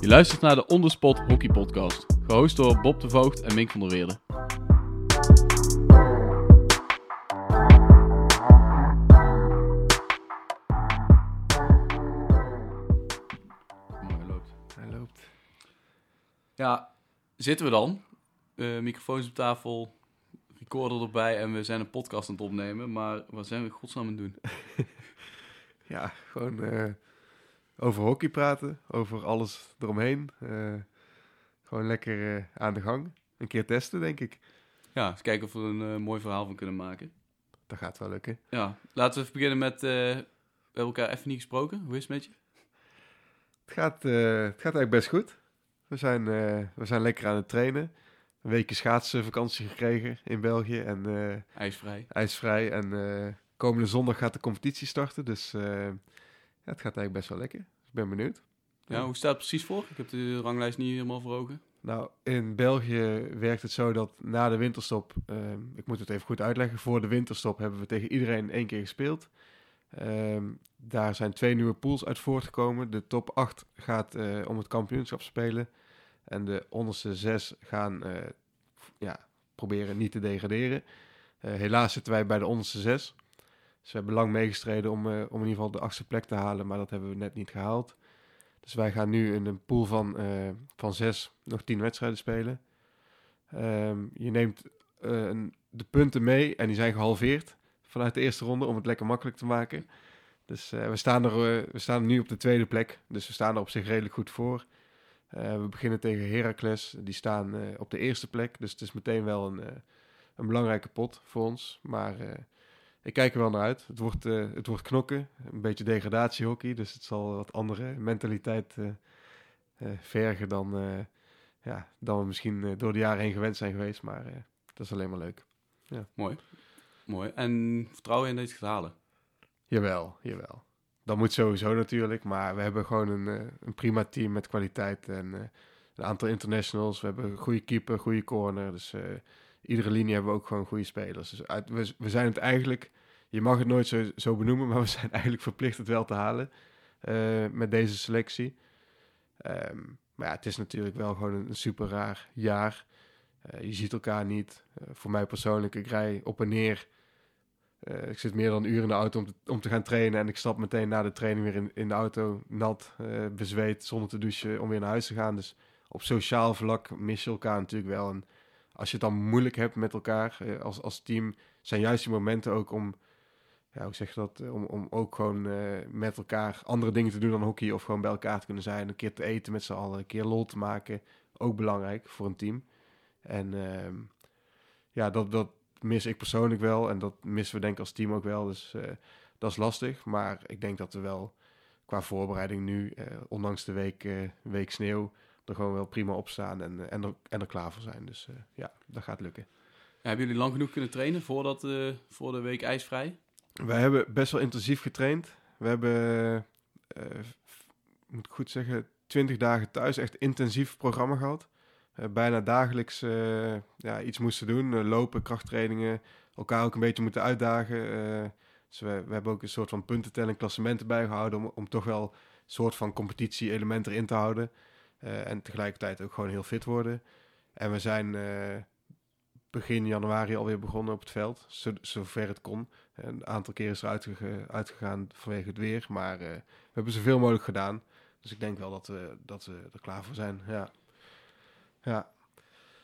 Je luistert naar de Onderspot Hockey Podcast, gehost door Bob de Voogd en Mink van der Weerde. Hij loopt. Hij loopt. Ja, zitten we dan? Eh, microfoons op tafel, recorder erbij en we zijn een podcast aan het opnemen. Maar wat zijn we in godsnaam aan het doen? Ja, gewoon eh, over hockey praten, over alles eromheen. Eh, gewoon lekker eh, aan de gang. Een keer testen, denk ik. Ja, eens kijken of we er een eh, mooi verhaal van kunnen maken. Dat gaat wel lukken. Ja, laten we even beginnen met... we hebben elkaar even niet gesproken. Hoe is het met je? Het gaat, het gaat eigenlijk best goed. We zijn, we zijn lekker aan het trainen. Een weekje schaatsvakantie gekregen in België en IJsvrij. ijsvrij. En komende zondag gaat de competitie starten. Dus ja, het gaat eigenlijk best wel lekker. Dus ik ben benieuwd. Ja, hoe staat het precies voor? Ik heb de ranglijst niet helemaal voor ogen. Nou, in België werkt het zo dat na de winterstop, ehm, ik moet het even goed uitleggen, voor de winterstop hebben we tegen iedereen één keer gespeeld. Ehm, daar zijn twee nieuwe pools uit voortgekomen. De top 8 gaat eh, om het kampioenschap spelen. En de onderste zes gaan eh, ja, proberen niet te degraderen. Eh, helaas zitten wij bij de onderste zes. Dus we hebben lang meegestreden om, eh, om in ieder geval de achtste plek te halen, maar dat hebben we net niet gehaald. Dus wij gaan nu in een pool van, eh, van zes nog tien wedstrijden spelen. Ehm, je neemt eh, de punten mee en die zijn gehalveerd vanuit de eerste ronde om het lekker makkelijk te maken. Dus we, staan er, we staan nu op de tweede plek, dus we staan er op zich redelijk goed voor. We beginnen tegen Heracles, die staan op de eerste plek, dus het is meteen wel een, een belangrijke pot voor ons. Maar ik kijk er wel naar uit. Het wordt, eh, het wordt knokken, een beetje degradatiehockey, dus het zal wat andere mentaliteit eh, eh, vergen dan, ja, dan we misschien door de jaren heen gewend zijn geweest. Maar dat is alleen maar leuk. Mooi. Mooi. En vertrouwen in dat je het gaat halen? Jawel, jawel. Dat moet sowieso natuurlijk. Maar we hebben gewoon een, een prima team met kwaliteit. En een aantal internationals. We hebben een goede keeper, goede corner. Dus iedere linie hebben we ook gewoon goede spelers. Dus uit, we, we zijn het eigenlijk... Je mag het nooit zo, zo benoemen, maar we zijn eigenlijk verplicht het wel te halen. eh, met deze selectie. Ehm, maar ja, het is natuurlijk wel gewoon een, super raar jaar. Eh, je ziet elkaar niet. Eh, voor mij persoonlijk, ik rij op en neer. Ik zit meer dan een uur in de auto om te, om te gaan trainen. En ik stap meteen na de training weer in, in de auto. Nat, bezweet, zonder te douchen. Om weer naar huis te gaan. Dus op sociaal vlak mis je elkaar natuurlijk wel. En als je het dan moeilijk hebt met elkaar als, als team. Zijn juist die momenten ook om. Ja, hoe zeg dat? Eh, Om, om ook gewoon eh, met elkaar andere dingen te doen dan hockey. Of gewoon bij elkaar te kunnen zijn. Een keer te eten met z'n allen. Een keer lol te maken. Ook belangrijk voor een team. En ehm, ja, dat, dat mis ik persoonlijk wel. En dat missen we denk ik als team ook wel. Dus eh, dat is lastig. Maar ik denk dat we wel qua voorbereiding nu, ondanks de week, week sneeuw, er gewoon wel prima op staan en, en, er, en er klaar voor zijn. Dus ja, dat gaat lukken. Hebben jullie lang genoeg kunnen trainen voordat, voor de week ijsvrij? Wij hebben best wel intensief getraind. We hebben, eh, moet ik goed zeggen, 20 dagen thuis echt intensief programma gehad. Eh, bijna dagelijks eh, ja, iets moesten doen. Lopen, krachttrainingen, elkaar ook een beetje moeten uitdagen. Dus we, we hebben ook een soort van puntentelling, klassementen bijgehouden... om, om toch wel een soort van competitie-element erin te houden. En tegelijkertijd ook gewoon heel fit worden. En we zijn begin januari alweer begonnen op het veld, zo, zover het kon. Een aantal keren is er uitgegaan vanwege het weer. Maar eh, we hebben zoveel mogelijk gedaan. Dus ik denk wel dat we, dat we er klaar voor zijn. Ja. Ja.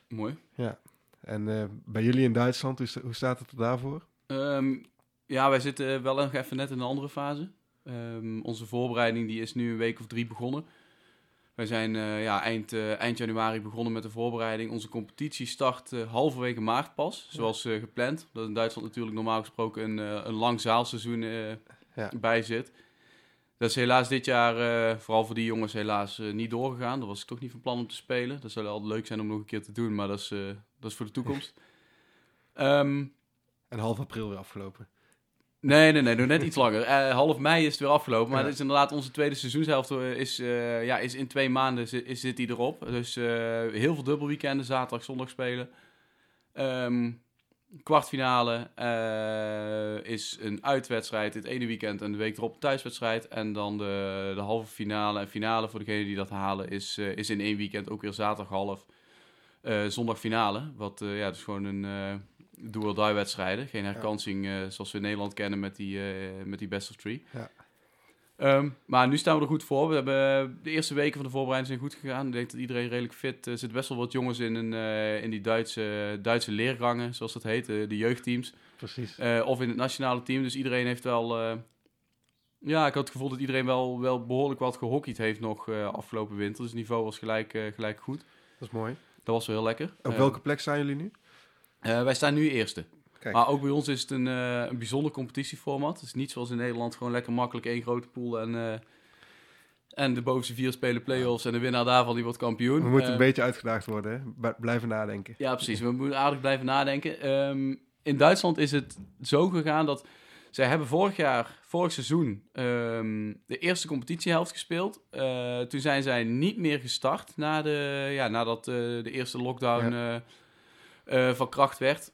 Mooi. En eh, bij jullie in Duitsland, hoe, sta- hoe staat het er daarvoor? Ehm, ja, wij zitten wel nog even net in een andere fase. Ehm, onze voorbereiding die is nu een week of drie begonnen. Wij zijn eh, ja, eind, eh, eind januari begonnen met de voorbereiding. Onze competitie start eh, halverwege maart pas, zoals gepland. Dat in Duitsland natuurlijk normaal gesproken een, een lang zaalseizoen Ja. bij zit. Dat is helaas dit jaar, vooral voor die jongens, helaas niet doorgegaan. Daar was ik toch niet van plan om te spelen. Dat zou altijd leuk zijn om nog een keer te doen, maar dat is, dat is voor de toekomst. Ehm, En half april weer afgelopen. Nee, nee, nee, nog net iets langer. Eh, half mei is het weer afgelopen. Maar Ja. het is inderdaad onze tweede seizoenshelft eh, is, eh, ja, is in twee maanden zi- is, zit die erop. Dus heel veel dubbelweekenden, zaterdag, zondag spelen. Ehm, kwartfinale is een uitwedstrijd het ene weekend en de week erop een thuiswedstrijd. En dan de, de halve finale en finale voor degenen die dat halen is, is in één weekend ook weer zaterdag half. zondag finale. Wat ja, dus gewoon een do-or-die wedstrijden. Geen herkansing eh, zoals we in Nederland kennen met die, eh, met die best of three. Ja. Ehm, maar nu staan we er goed voor. We hebben de eerste weken van de voorbereiding zijn goed gegaan. Ik denk dat iedereen redelijk fit. Er zitten best wel wat jongens in, een, eh, in die Duitse, Duitse leergangen, zoals dat heet, eh, de jeugdteams. Precies. Eh, of in het nationale team. Dus iedereen heeft wel. eh, ja, ik had het gevoel dat iedereen wel, wel behoorlijk wat gehockeyd heeft nog eh, afgelopen winter. Dus het niveau was gelijk, eh, gelijk goed. Dat is mooi. Dat was wel heel lekker. Op Eh, welke plek staan jullie nu? Eh, wij staan nu eerste. Kijk. Maar ook bij ons is het een, eh, een bijzonder competitieformat. Het is niet zoals in Nederland gewoon lekker makkelijk één grote pool en, eh, en de bovenste vier spelen play-offs en de winnaar daarvan die wordt kampioen. We moeten een beetje uitgedaagd worden, hè? Blijven nadenken. Ja, precies. We moeten aardig blijven nadenken. Ehm, in Duitsland is het zo gegaan dat zij hebben vorig jaar, vorig seizoen, ehm, de eerste competitiehelft gespeeld. Toen zijn zij niet meer gestart na de, ja, nadat de eerste lockdown eh, eh, van kracht werd.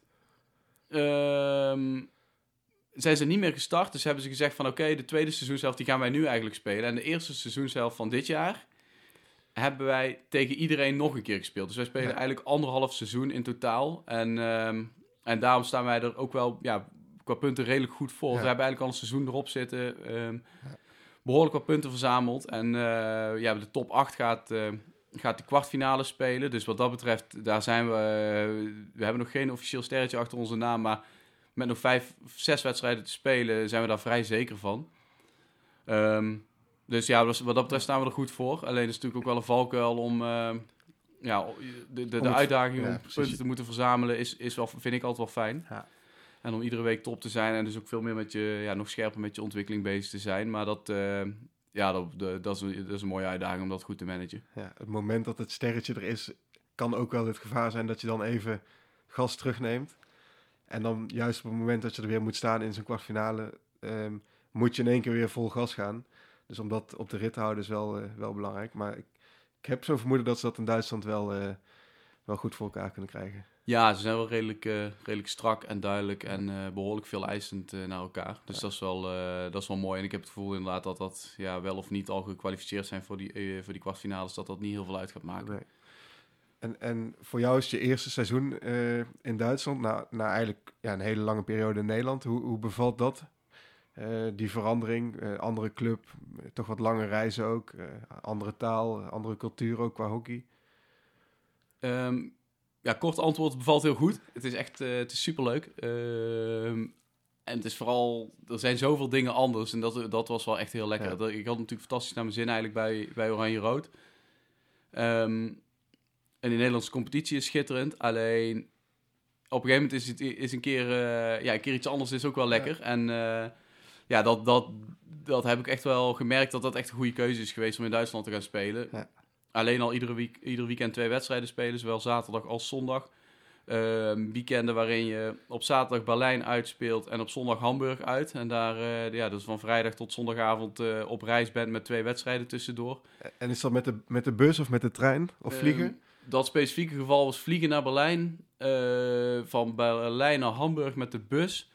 Ehm, zijn ze niet meer gestart, dus hebben ze gezegd van oké, de tweede seizoenshelft die gaan wij nu eigenlijk spelen. En de eerste seizoenshelft van dit jaar hebben wij tegen iedereen nog een keer gespeeld. Dus wij spelen Ja. eigenlijk anderhalf seizoen in totaal. En, ehm, en daarom staan wij er ook wel ja, qua punten redelijk goed voor. Ja. We hebben eigenlijk al een seizoen erop zitten. ehm, Behoorlijk wat punten verzameld. En eh, ja, de top 8 gaat, eh, gaat de kwartfinale spelen. Dus wat dat betreft, daar zijn we... eh, we hebben nog geen officieel sterretje achter onze naam. Maar met nog vijf, zes wedstrijden te spelen zijn we daar vrij zeker van. Ehm, dus ja, wat dat betreft staan we er goed voor. Alleen is het natuurlijk ook wel een valkuil om... eh, ja, de, de, de uitdaging ja, om precies. punten te moeten verzamelen is, is wel, vind ik altijd wel fijn. Ja. En om iedere week top te zijn en dus ook veel meer met je, ja, nog scherper met je ontwikkeling bezig te zijn. Maar dat, eh, ja, dat, dat, is, een- mooie uitdaging om dat goed te managen. Ja, het moment dat het sterretje er is, kan ook wel het gevaar zijn dat je dan even gas terugneemt. En dan juist op het moment dat je er weer moet staan in zo'n kwartfinale, ehm, moet je in één keer weer vol gas gaan. Dus om dat op de rit te houden is wel, eh, wel belangrijk. Maar ik, ik heb zo'n vermoeden dat ze dat in Duitsland wel, eh, wel goed voor elkaar kunnen krijgen. Ja, ze zijn wel redelijk, eh, redelijk strak en duidelijk en eh, behoorlijk veel eisend eh, naar elkaar. Dus dat, is wel, dat is wel mooi. En ik heb het gevoel inderdaad dat dat ja, wel of niet al gekwalificeerd zijn voor die, voor die kwartfinales, dat dat niet heel veel uit gaat maken. Nee. En, en voor jou is je eerste seizoen in Duitsland, na, na eigenlijk ja, een hele lange periode in Nederland. Hoe, hoe bevalt dat? Die verandering, andere club, toch wat lange reizen ook, andere taal, andere cultuur ook qua hockey. Ehm, ja, kort antwoord, bevalt heel goed. Het is echt eh, het is superleuk. Ehm, en het is vooral, er zijn zoveel dingen anders en dat, dat was wel echt heel lekker. Ja. Dat- Ik had natuurlijk fantastisch naar mijn zin eigenlijk bij, bij Oranje-Rood. Ehm, en de Nederlandse competitie is schitterend, alleen op een gegeven moment is het is een keer, eh, ja, een keer iets anders is ook wel lekker. En eh, ja, dat, dat, dat heb ik echt wel gemerkt dat dat echt een goede keuze is geweest om in Duitsland te gaan spelen. Ja. Alleen al iedere, week, ieder weekend twee wedstrijden spelen, zowel zaterdag als zondag. Ehm, weekenden waarin je op zaterdag Berlijn uitspeelt en op zondag Hamburg uit. En daar, eh, ja, dus van vrijdag tot zondagavond eh, op reis bent met twee wedstrijden tussendoor. En is dat met de, met de bus of met de trein of vliegen? Ehm, dat specifieke geval was vliegen naar Berlijn. eh, van Berlijn naar Hamburg met de bus.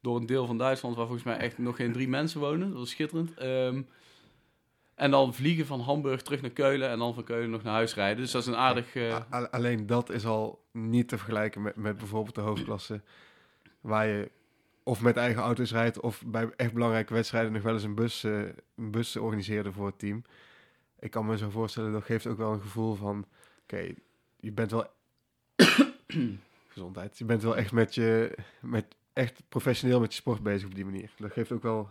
Door een deel van Duitsland waar volgens mij echt nog geen drie mensen wonen. Dat was schitterend. Ehm, en dan vliegen van Hamburg terug naar Keulen. En dan van Keulen nog naar huis rijden. Dus dat is een aardig... eh, alleen dat is al niet te vergelijken met, met bijvoorbeeld de hoofdklasse, waar je of met eigen auto's rijdt of bij echt belangrijke wedstrijden nog wel eens een bus, eh, een bus organiseerde voor het team. Ik kan me zo voorstellen, dat geeft ook wel een gevoel van, oké, je bent wel... Gezondheid. Je bent wel echt met je, met echt professioneel met je sport bezig op die manier. Dat geeft ook wel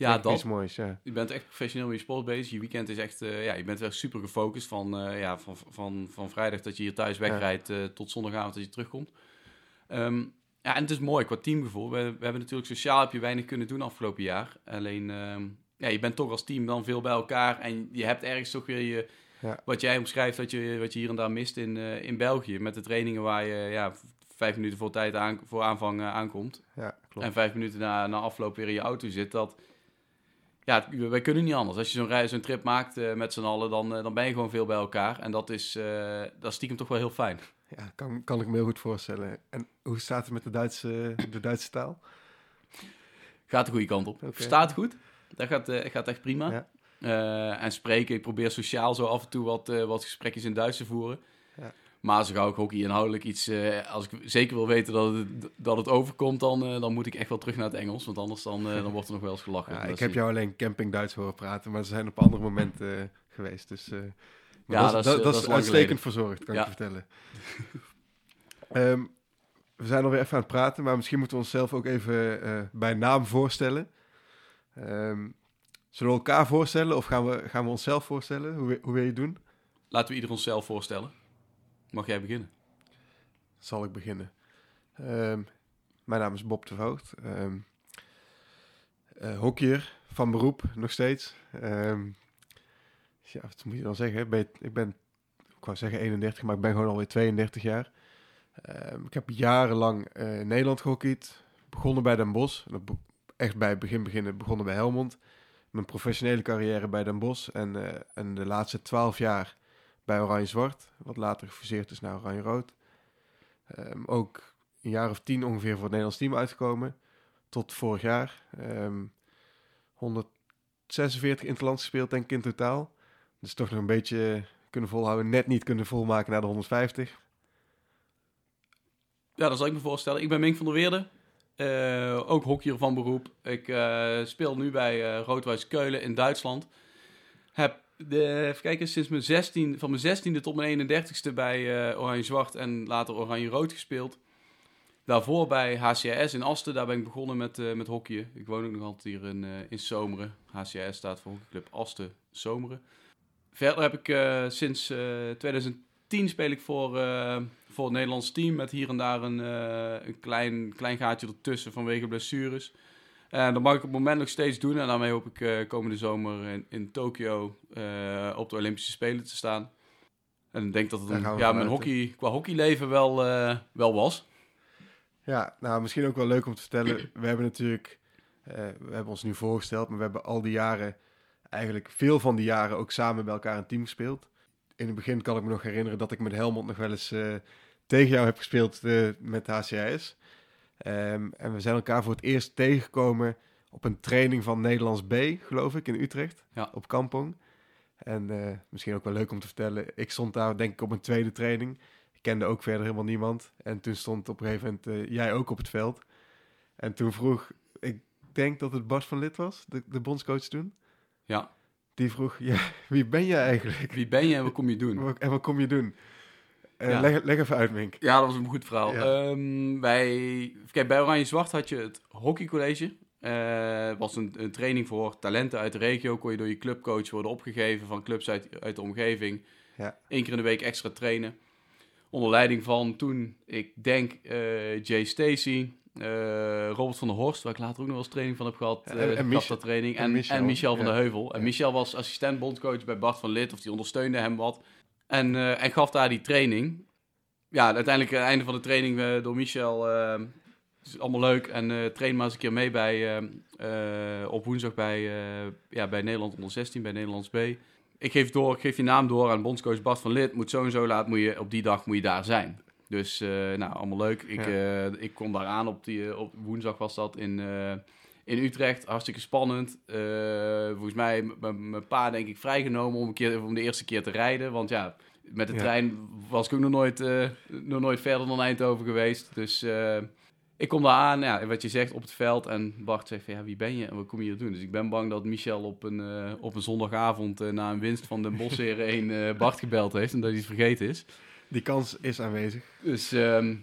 ja, dat. iets moois, ja. Je bent echt professioneel met je sport bezig. Je weekend is echt, eh, ja, je bent echt super gefocust van, eh, ja, van, van, van vrijdag dat je hier thuis wegrijdt eh, tot zondagavond dat je terugkomt. Ehm, ja, en het is mooi qua teamgevoel. We, we hebben natuurlijk sociaal heb je weinig kunnen doen afgelopen jaar. Alleen, ehm, ja, je bent toch als team dan veel bij elkaar en je hebt ergens toch weer je, Ja. wat jij omschrijft, dat je, wat je hier en daar mist in, in België. Met de trainingen waar je ja, vijf minuten voor tijd aan, voor aanvang aankomt. Ja, klopt. En vijf minuten na, na afloop weer in je auto zit. Dat, ja, wij kunnen niet anders. Als je zo'n reis, zo'n trip maakt eh, met z'n allen, dan, eh, dan ben je gewoon veel bij elkaar. En dat is, eh, dat is stiekem toch wel heel fijn. Ja, kan, kan ik me heel goed voorstellen. En hoe staat het met de Duitse, de Duitse taal? Gaat de goede kant op. Verstaat goed. Dat gaat, gaat echt prima. Ja. En spreken, ik probeer sociaal zo af en toe wat, wat gesprekjes in Duits te voeren. Maar zo gauw ik hockey inhoudelijk iets, eh, als ik zeker wil weten dat het, dat het overkomt, dan, eh, dan moet ik echt wel terug naar het Engels. Want anders dan, eh, dan wordt er nog wel eens gelachen. Ja, ik heb jou alleen camping Duits horen praten, maar ze zijn op andere momenten geweest. Dus, Ja, dat, dat is, dat, dat uitstekend verzorgd, kan Ja. ik je vertellen. Ehm, we zijn alweer even aan het praten, maar misschien moeten we onszelf ook even bij naam voorstellen. Ehm, zullen we elkaar voorstellen of gaan we, gaan we onszelf voorstellen? Hoe, hoe wil je het doen? Laten we ieder onszelf voorstellen. Mag jij beginnen? Zal ik beginnen. Ehm, mijn naam is Bob de Voogd. Ehm eh, hockeyer van beroep, nog steeds. Ehm, ja, wat moet je dan zeggen? Ik ben, ik zeggen 31, maar ik ben gewoon alweer 32 jaar. Ik heb jarenlang eh, in Nederland gehockeyd. Begonnen bij Den Bosch. Echt bij het begin beginnen, begonnen bij Helmond. Mijn professionele carrière bij Den Bosch. En, eh, en de laatste 12 jaar bij Oranje-Zwart. Wat later gefuseerd is naar Oranje-Rood. Ehm, ook een jaar of tien ongeveer voor het Nederlands team uitgekomen. Tot vorig jaar. Ehm 146 interlands gespeeld, denk ik in totaal. Dus toch nog een beetje kunnen volhouden. Net niet kunnen volmaken naar de 150. Ja, dat zal ik me voorstellen. Ik ben Mink van der Weerde. Eh, ook hockeyer van beroep. Ik eh, speel nu bij eh Roodwijs Keulen in Duitsland. Heb even kijken, sinds mijn 16, van mijn 16e tot mijn 31ste bij eh, Oranje Zwart en later Oranje Rood gespeeld. Daarvoor bij HCS in Asten, daar ben ik begonnen met, eh met hockeyen. Ik woon ook nog altijd hier in, eh, in Zomeren. HCS staat voor hockeyclub Asten Zomeren. Verder heb ik sinds eh, 2010 speel ik voor, voor het Nederlands team met hier en daar een, een klein, klein gaatje ertussen vanwege blessures. En dat mag ik op het moment nog steeds doen. En daarmee hoop ik eh, komende zomer in, in Tokio eh, op de Olympische Spelen te staan. En ik denk dat het een, ja, mijn hockey, qua hockeyleven wel, eh, wel was. Ja, nou misschien ook wel leuk om te vertellen. We hebben natuurlijk, eh, we hebben ons nu voorgesteld, maar we hebben al die jaren, eigenlijk veel van die jaren ook samen bij elkaar een team gespeeld. In het begin kan ik me nog herinneren dat ik met Helmond nog wel eens eh, tegen jou heb gespeeld eh, met HCS. Ehm, en we zijn elkaar voor het eerst tegengekomen op een training van Nederlands B, geloof ik, in Utrecht, Ja. op Kampong. En eh, misschien ook wel leuk om te vertellen, ik stond daar denk ik op een tweede training. Ik kende ook verder helemaal niemand. En toen stond op een gegeven moment eh, jij ook op het veld. En toen vroeg, ik denk dat het Bart van Lid was, de, de bondscoach toen. Ja. Die vroeg, ja, wie ben jij eigenlijk? Wie ben je en wat kom je doen? En wat kom je doen? Eh, Ja. leg, leg even uit, Mink. Ja, dat was een goed verhaal. Ja. Ehm, bij, kijk, bij Oranje Zwart had je het hockeycollege. Het was een, een training voor talenten uit de regio. Kon je door je clubcoach worden opgegeven van clubs uit, uit de omgeving. Ja. Eén keer in de week extra trainen. Onder leiding van toen, ik denk, eh, Jay Stacy, Robert van der Horst, waar ik later ook nog wel eens training van heb gehad. Ja, en- Michel- training. en En, en Michel, van ja. der Heuvel. En. Michel was assistent bondcoach bij Bart van Lid, of die ondersteunde hem wat. En, eh, en gaf daar die training. Ja, uiteindelijk aan het einde van de training eh, door Michel. eh, het is allemaal leuk. En eh train maar eens een keer mee bij, eh, eh, op woensdag bij, eh, ja, bij Nederland onder 16, bij Nederlands B. Ik geef, door, ik geef je naam door aan bondscoach Bart van Lid. Moet zo en zo laat, moet je, op die dag moet je daar zijn. Dus, eh, nou, allemaal leuk. Ik, eh, ik kom daar aan op, die, eh, op woensdag was dat in, eh, in Utrecht. Hartstikke spannend. Eh, volgens mij mijn pa denk ik vrijgenomen om, een keer, om de eerste keer te rijden. Want ja, met de Ja. trein was ik ook nog nooit, eh, nog nooit verder dan Eindhoven geweest. Dus eh, ik kom daar aan, ja, wat je zegt, op het veld. En Bart zegt van, ja, wie ben je en wat kom je hier doen? Dus ik ben bang dat Michel op een, op een zondagavond... na een winst van de Bosheren 1 eh, Bart gebeld heeft... en dat hij het vergeten is. Die kans is aanwezig. Dus ehm,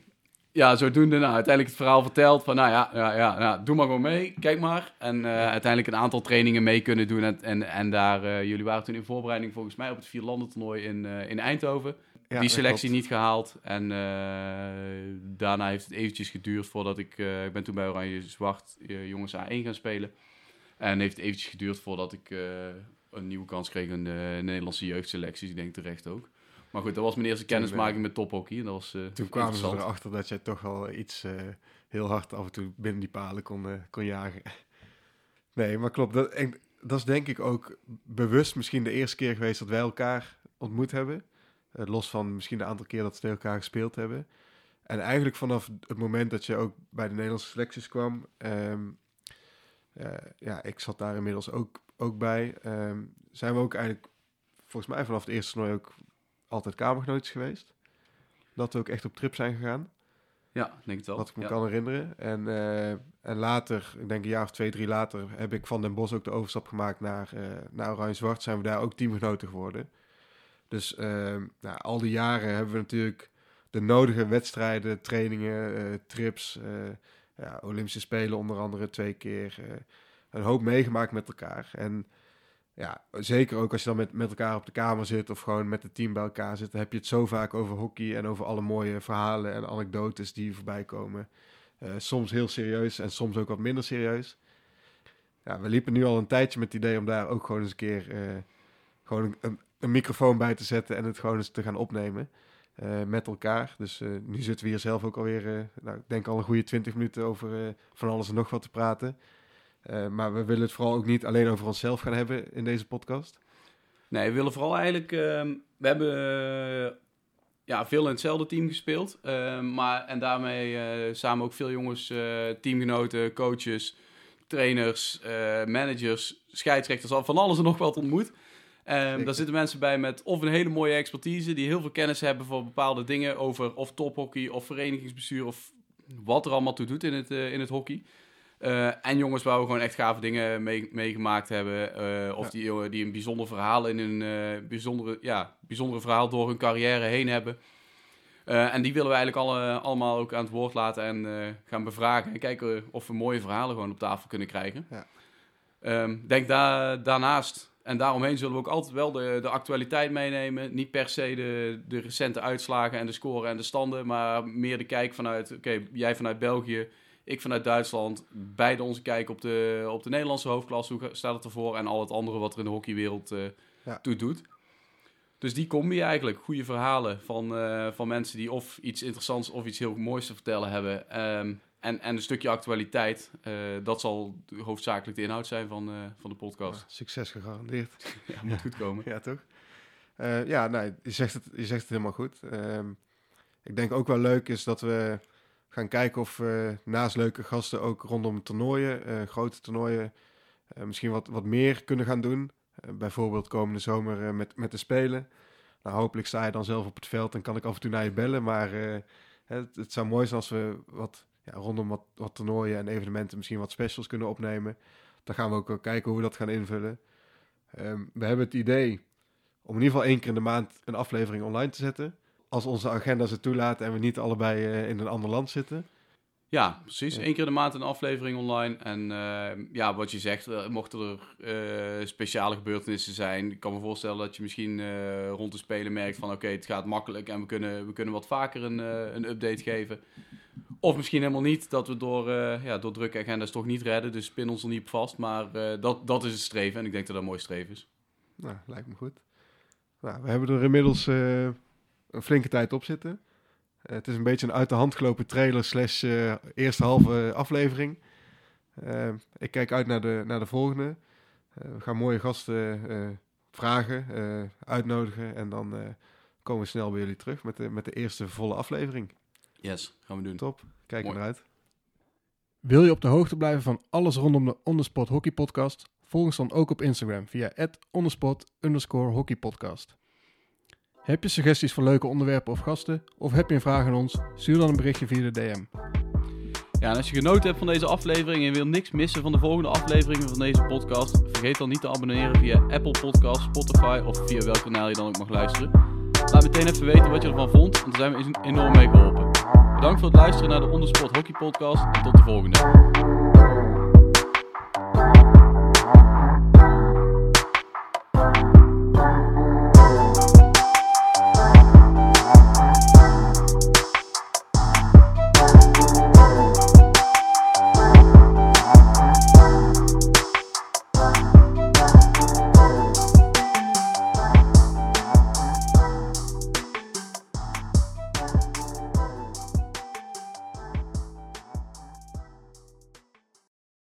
ja, zodoende nou, uiteindelijk het verhaal verteld van, nou ja, ja, ja nou, doe maar gewoon mee, kijk maar. En eh, uiteindelijk een aantal trainingen mee kunnen doen. En, en, en daar, eh, jullie waren toen in voorbereiding volgens mij op het vierlandentoernooi in, eh, in Eindhoven. Ja, Die selectie niet gehaald. En daarna heeft het eventjes geduurd voordat ik, ik ben toen bij Oranje Zwart jongens A1 gaan spelen. En heeft het eventjes geduurd voordat ik een nieuwe kans kreeg in de Nederlandse jeugdselecties. Ik denk terecht ook. Maar goed, dat was mijn eerste kennismaking eh, met tophockey. En dat was, eh, Toen kwamen ze erachter dat jij toch wel iets eh, heel hard af en toe binnen die palen kon, kon jagen. Nee, maar klopt. Dat, en dat is denk ik ook bewust misschien de eerste keer geweest dat wij elkaar ontmoet hebben. Los van misschien de aantal keer dat ze tegen elkaar gespeeld hebben. En eigenlijk vanaf het moment dat je ook bij de Nederlandse selecties kwam, ehm, eh, ja, ik zat daar inmiddels ook, ook bij, ehm, zijn we ook eigenlijk volgens mij vanaf het eerste toernooi ook altijd kamergenootjes geweest. Dat we ook echt op trip zijn gegaan. Ja, denk het wel. Wat ik me ja. kan herinneren. En, eh, en later, ik denk een jaar of twee, drie later, heb ik van Den Bosch ook de overstap gemaakt naar, eh naar Oranje-Zwart. Zijn we daar ook teamgenoten geworden. Dus eh, nou, al die jaren hebben we natuurlijk de nodige wedstrijden, trainingen, eh, trips, ja, Olympische Spelen onder andere twee keer. een hoop meegemaakt met elkaar. En ja, zeker ook als je dan met, met elkaar op de kamer zit of gewoon met het team bij elkaar zit, dan heb je het zo vaak over hockey en over alle mooie verhalen en anekdotes die voorbij komen. Eh, soms heel serieus en soms ook wat minder serieus. Ja, we liepen nu al een tijdje met het idee om daar ook gewoon eens een keer eh, gewoon een, een, microfoon bij te zetten en het gewoon eens te gaan opnemen eh, met elkaar. Dus nu zitten we hier zelf ook alweer, nou, ik denk al een goede 20 minuten over van alles en nog wat te praten. Eh, maar we willen het vooral ook niet alleen over onszelf gaan hebben in deze podcast. Nee, we willen vooral eigenlijk... ehm, we hebben eh, ja, veel in hetzelfde team gespeeld. ehm, maar, en daarmee eh, samen ook veel jongens, teamgenoten, coaches, trainers, managers, scheidsrechters, al van alles en nog wat ontmoet. Zeker. daar zitten mensen bij met of een hele mooie expertise, die heel veel kennis hebben voor bepaalde dingen over of tophockey of verenigingsbestuur of wat er allemaal toe doet in het, in het hockey. Eh, en jongens waar we gewoon echt gave dingen mee, meegemaakt hebben. eh, of Ja. die, die een bijzonder verhaal in hun eh, bijzondere, ja, bijzondere verhaal door hun carrière heen hebben. En die willen we eigenlijk alle, allemaal ook aan het woord laten en gaan bevragen. En kijken of we mooie verhalen gewoon op tafel kunnen krijgen. Ja. Ehm, denk daar daarnaast en daaromheen zullen we ook altijd wel de, de actualiteit meenemen. Niet per se de, de recente uitslagen en de scoren en de standen. Maar meer de kijk vanuit, oké, jij vanuit België, ik vanuit Duitsland. Beide onze kijk op de, op de Nederlandse hoofdklasse. Hoe staat het ervoor? En al het andere wat er in de hockeywereld Ja. toe doet. Dus die combi eigenlijk. Goede verhalen van, eh, van mensen die of iets interessants of iets heel moois te vertellen hebben. Ehm, en, en een stukje actualiteit. Eh, dat zal hoofdzakelijk de inhoud zijn van, van de podcast. Ja, succes gegarandeerd. Ja, moet goed komen. Ja, toch? Ja, nee, je zegt het, je zegt het helemaal goed. Ehm, ik denk ook wel leuk is dat we gaan kijken of we naast leuke gasten ook rondom toernooien, eh, grote toernooien, eh, misschien wat, wat meer kunnen gaan doen. Eh, bijvoorbeeld komende zomer eh, met, met de Spelen. Nou, hopelijk sta je dan zelf op het veld en kan ik af en toe naar je bellen. Maar eh, het, het zou mooi zijn als we wat, ja, rondom wat, wat toernooien en evenementen misschien wat specials kunnen opnemen. Dan gaan we ook kijken hoe we dat gaan invullen. Ehm, we hebben het idee om in ieder geval één keer in de maand een aflevering online te zetten. Als onze agenda's het toelaten en we niet allebei eh, in een ander land zitten. Ja, precies. Ja. Eén keer de maand een aflevering online. En eh, ja, wat je zegt, eh, mochten er eh, speciale gebeurtenissen zijn. Ik kan me voorstellen dat je misschien rond de spelen merkt van... oké, het gaat makkelijk en we kunnen, we kunnen wat vaker een, een update geven. Of misschien helemaal niet, dat we door, ja, door drukke agenda's toch niet redden. Dus pin ons er niet op vast. Maar dat, dat is het streven en ik denk dat dat een mooi streven is. Nou, lijkt me goed. Nou, we hebben er inmiddels een flinke tijd op zitten. Eh, het is een beetje een uit de hand gelopen trailer slash eh, eerste halve aflevering. Eh, ik kijk uit naar de, naar de volgende. Eh, we gaan mooie gasten eh, vragen, eh, uitnodigen. En dan eh, komen we snel bij jullie terug met de, met de eerste volle aflevering. Yes, gaan we doen. Top, kijk Mooi. naar uit. Wil je op de hoogte blijven van alles rondom de Ondersport Hockey Podcast? Volg ons dan ook op Instagram via ondersport hockey podcast. Heb je suggesties voor leuke onderwerpen of gasten? Of heb je een vraag aan ons? Stuur dan een berichtje via de DM. Ja, en als je genoten hebt van deze aflevering en wil niks missen van de volgende afleveringen van deze podcast, vergeet dan niet te abonneren via Apple Podcasts, Spotify of via welk kanaal je dan ook mag luisteren. Laat meteen even weten wat je ervan vond, want daar zijn we enorm mee geholpen. Bedankt voor het luisteren naar de Ondersport Hockey Podcast en tot de volgende.